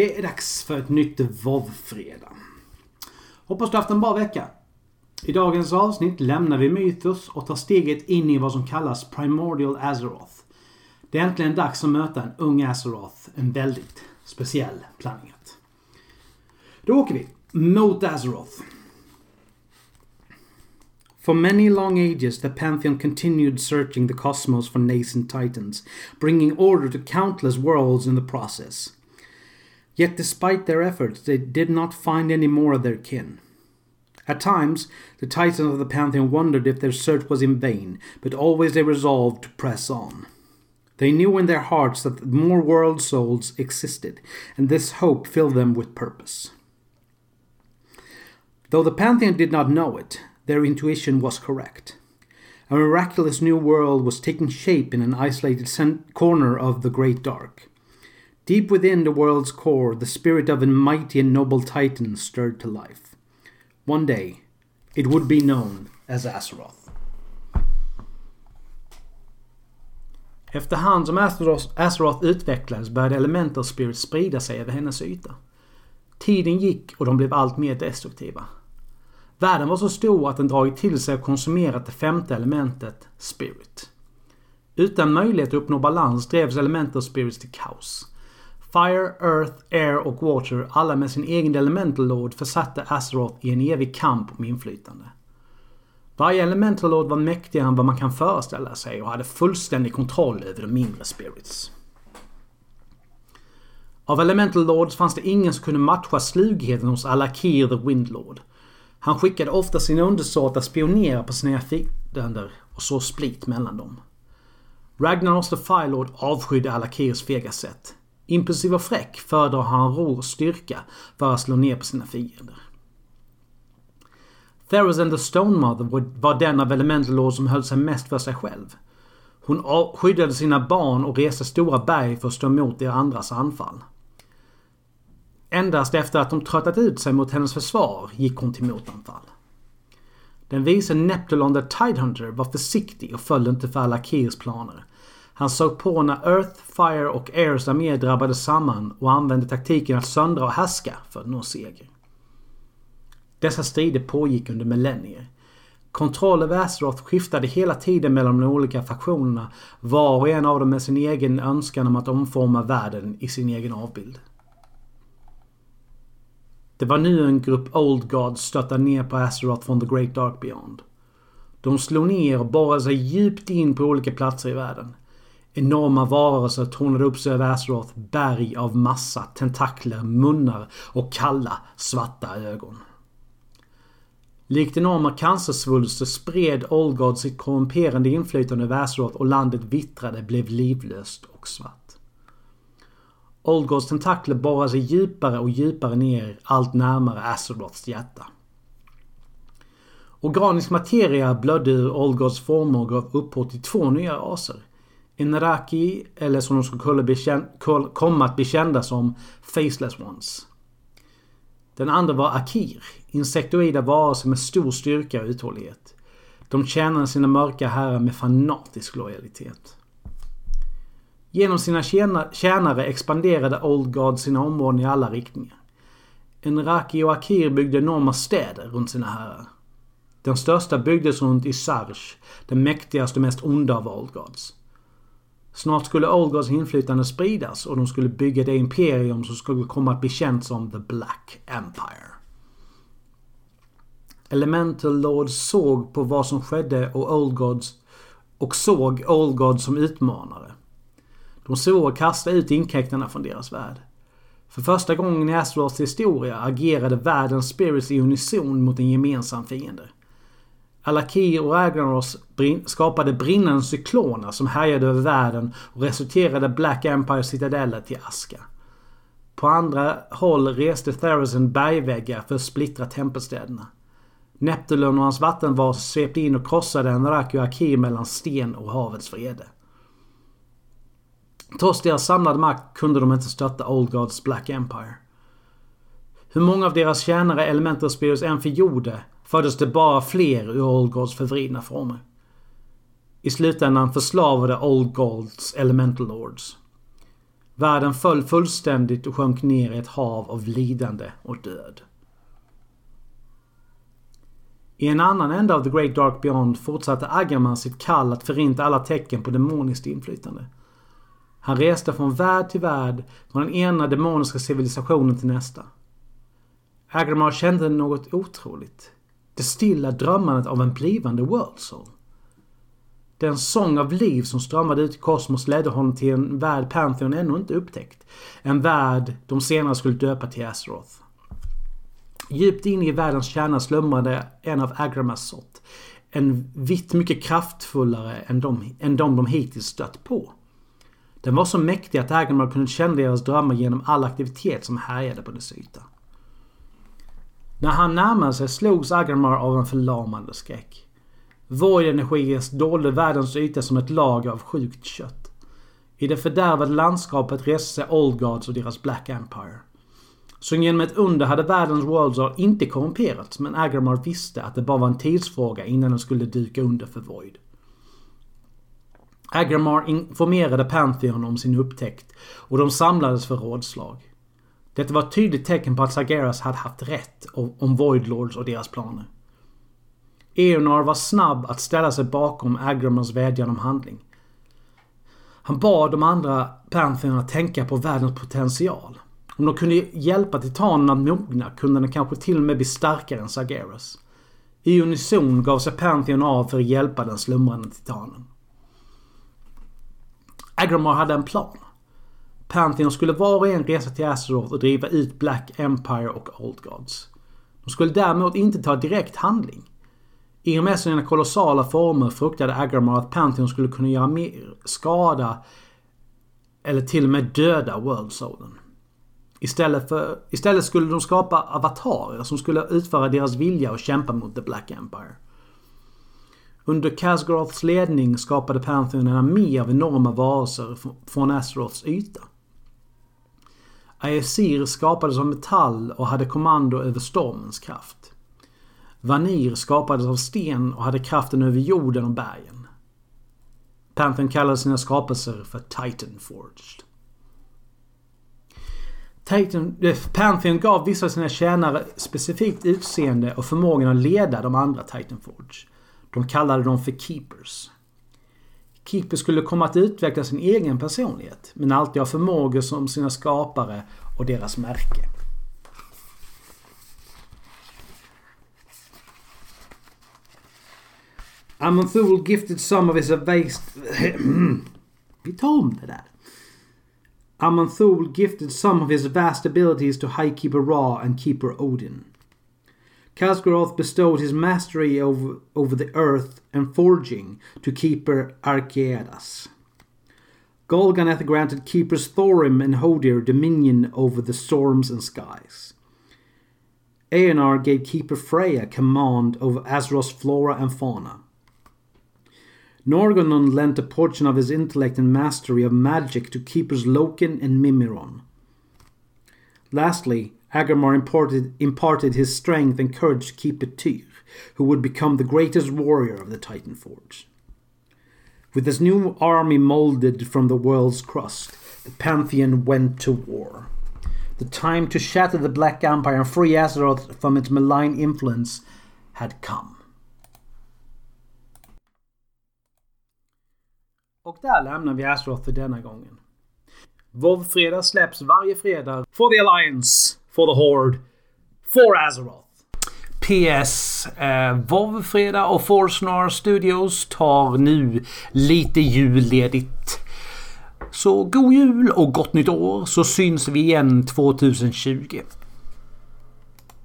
Det är dags för ett nytt VOV-fredag. Hoppas du haft en bra vecka. I dagens avsnitt lämnar vi Mythos och tar steget in i vad som kallas Primordial Azeroth. Det är äntligen dags att möta en ung Azeroth. En väldigt speciell planet. Då åker vi mot Azeroth. For many long ages, the Pantheon continued searching the cosmos for nascent titans, bringing order to countless worlds in the process. Yet, despite their efforts, they did not find any more of their kin. At times, the titans of the Pantheon wondered if their search was in vain, but always they resolved to press on. They knew in their hearts that more world souls existed, and this hope filled them with purpose. Though the Pantheon did not know it, their intuition was correct. A miraculous new world was taking shape in an isolated corner of the Great Dark. Deep within the world's core, the spirit of a mighty and noble titan stirred to life. One day, it would be known as Azeroth. Efterhand som Azeroth, utvecklades började Elemental Spirit sprida sig över hennes yta. Tiden gick och de blev allt mer destruktiva. Världen var så stor att den dragit till sig och konsumerat det femte elementet, Spirit. Utan möjlighet att uppnå balans drevs Elemental Spirits till kaos. Fire, Earth, Air och Water, alla med sin egen Elemental Lord, försatte Azeroth i en evig kamp om inflytande. Varje Elemental Lord var mäktigare än vad man kan föreställa sig och hade fullständig kontroll över de mindre spirits. Av Elemental Lords fanns det ingen som kunde matcha slugheten hos Alakir the Windlord. Han skickade ofta sina undersåtar spionera på sina fiender och så split mellan dem. Ragnaros the Firelord avskydde Alakirs fega sätt. Impulsiv och fräck föredrar han rå och styrka för att slå ner på sina fiender. Theros and the Stone Mother var den av Elemental Lord som höll sig mest för sig själv. Hon skyddade sina barn och reste stora berg för att stå emot de andras anfall. Endast efter att de tröttat ut sig mot hennes försvar gick hon till motanfall. Den vise Neptulon the Tidehunter var försiktig och föll inte för Alakirs planer. Han såg på när Earth, Fire och Airs arméer drabbades samman och använde taktiken att söndra och härska för att nå seger. Dessa strider pågick under millennier. Kontroll över Azeroth skiftade hela tiden mellan de olika faktionerna, var och en av dem med sin egen önskan om att omforma världen i sin egen avbild. Det var nu en grupp Old Gods stöttade ner på Azeroth från The Great Dark Beyond. De slog ner och borrade sig djupt in på olika platser i världen. Enorma varelser tornade upp sig över Azeroth, berg av massa, tentakler, munnar och kalla, svarta ögon. Likt enorma cancersvulster spred Old sitt korrumperande inflytande över Azeroth och landet vittrade, blev livlöst och svart. Oldgods tentakler borrar sig djupare och djupare ner, allt närmare Azeroths hjärta. Organisk materia blödde ur Oldgods former och gav upphov till två nya raser. Inraki, eller som de skulle komma att bli kända som Faceless Ones. Den andra var Akir, insektoida varelser med stor styrka och uthållighet. De tjänade sina mörka herrar med fanatisk lojalitet. Genom sina tjänare expanderade Old God sina områden i alla riktningar. Enraki och Akir byggde enorma städer runt sina herrar. Den största byggdes runt Isarj, den mäktigaste och mest onda av Old Gods. Snart skulle Old Gods inflytande spridas och de skulle bygga det imperium som skulle komma att bli känt som The Black Empire. Elemental Lords såg på vad som skedde och Old Gods och såg Old Gods som utmanare. De såg och kastade ut inkräktarna från deras värld. För första gången i Azeroths historia agerade världens spirits i unison mot en gemensam fiende. Alakir och Ragnaros skapade brinnande cykloner som härjade över världen och resulterade Black Empire citadeller till aska. På andra håll reste Therosen bergväggar för att splittra tempelstäderna. Neptulon och hans vattenvas svepte in och krossade Enraki och Akir mellan sten och havets vrede. Trots deras samlade makt kunde de inte stötta Old Gods Black Empire. Hur många av deras tjänare Elemental Spirits än förgjorde föddes det bara fler ur Oldgolds förvridna former. I slutändan förslavade Oldgolds Elemental Lords. Världen föll fullständigt och sjönk ner i ett hav av lidande och död. I en annan ände av The Great Dark Beyond fortsatte Agamar sitt kall att förinta alla tecken på demoniskt inflytande. Han reste från värld till värld, från den ena demoniska civilisationen till nästa. Agramar kände något otroligt. Det stilla drömmandet av en blivande World Soul. Den sång av liv som strömmade ut i kosmos ledde honom till en värld Pantheon ännu inte upptäckt. En värld de senare skulle döpa till Azeroth. Djupt inne i världens kärna slumrade en av Agramas sort. En vitt mycket kraftfullare än de, än de de hittills stött på. Den var så mäktig att Agramar kunde känna deras drömmar genom all aktivitet som härjade på dess yta. När han närmade sig slogs Agramar av en förlamande skräck. Void-energier dolde världens yta som ett lager av sjukt kött. I det fördärvade landskapet reste sig Old Gods och deras Black Empire. Som genom ett under hade världens Worldsar inte korrumperats men Agramar visste att det bara var en tidsfråga innan den skulle dyka under för Void. Agramar informerade Pantheon om sin upptäckt och de samlades för rådslag. Detta var ett tydligt tecken på att Sargeras hade haft rätt om Voidlords och deras planer. Eonar var snabb att ställa sig bakom Agramars vädjan om handling. Han bad de andra Pantherna att tänka på världens potential. Om de kunde hjälpa titanerna att mogna kunde de kanske till och med bli starkare än Sargeras. I unison gav sig Pantheon av för att hjälpa den slumrande titanen. Agramar hade en plan. Pantheon skulle var och en resa till Azeroth och driva ut Black Empire och Old Gods. De skulle däremot inte ta direkt handling. I och med sina kolossala former fruktade Agramar att Pantheon skulle kunna göra mer skada eller till och med döda World Soulen. Istället, för, istället skulle de skapa avatarer som skulle utföra deras vilja och kämpa mot The Black Empire. Under Kasgaroths ledning skapade Pantheon en armé av enorma varelser från Azeroths yta. Aesir skapades av metall och hade kommando över stormens kraft. Vanir skapades av sten och hade kraften över jorden och bergen. Panthern kallade sina skapelser för Titan Forged. Titan, eh, Pantheon gav vissa av sina tjänare specifikt utseende och förmågan att leda de andra Titanforge. De kallade dem för Keepers. Keepers skulle komma att utveckla sin egen personlighet men alltid ha förmågor som sina skapare och deras märke. Amonthul gifted some of his vast... Vi tar om det där. Amonthul gifted some of his vast abilities to High Keeper Ra and Keeper Odin. Kasgaroth bestowed his mastery over, over the earth and forging to Keeper Archaeadas. Golganeth granted Keepers Thorim and Hodir dominion over the storms and skies. Aenar gave Keeper Freya command over Azeroth's flora and fauna. Norgonon lent a portion of his intellect and mastery of magic to keepers Loken and Mimiron. Lastly, Agamar imparted, imparted his strength and courage to Keeper Tyr, who would become the greatest warrior of the Titan Forge. With his new army molded from the world's crust, the Pantheon went to war. The time to shatter the Black Empire and free Azeroth from its malign influence had come. Och där lämnar vi Azeroth för denna gången. WoW-fredag släpps varje fredag. For the Alliance, for the Horde, for Azeroth. PS. Eh, WoW-fredag och Forsnar Studios tar nu lite julledigt. Så god jul och gott nytt år så syns vi igen 2020.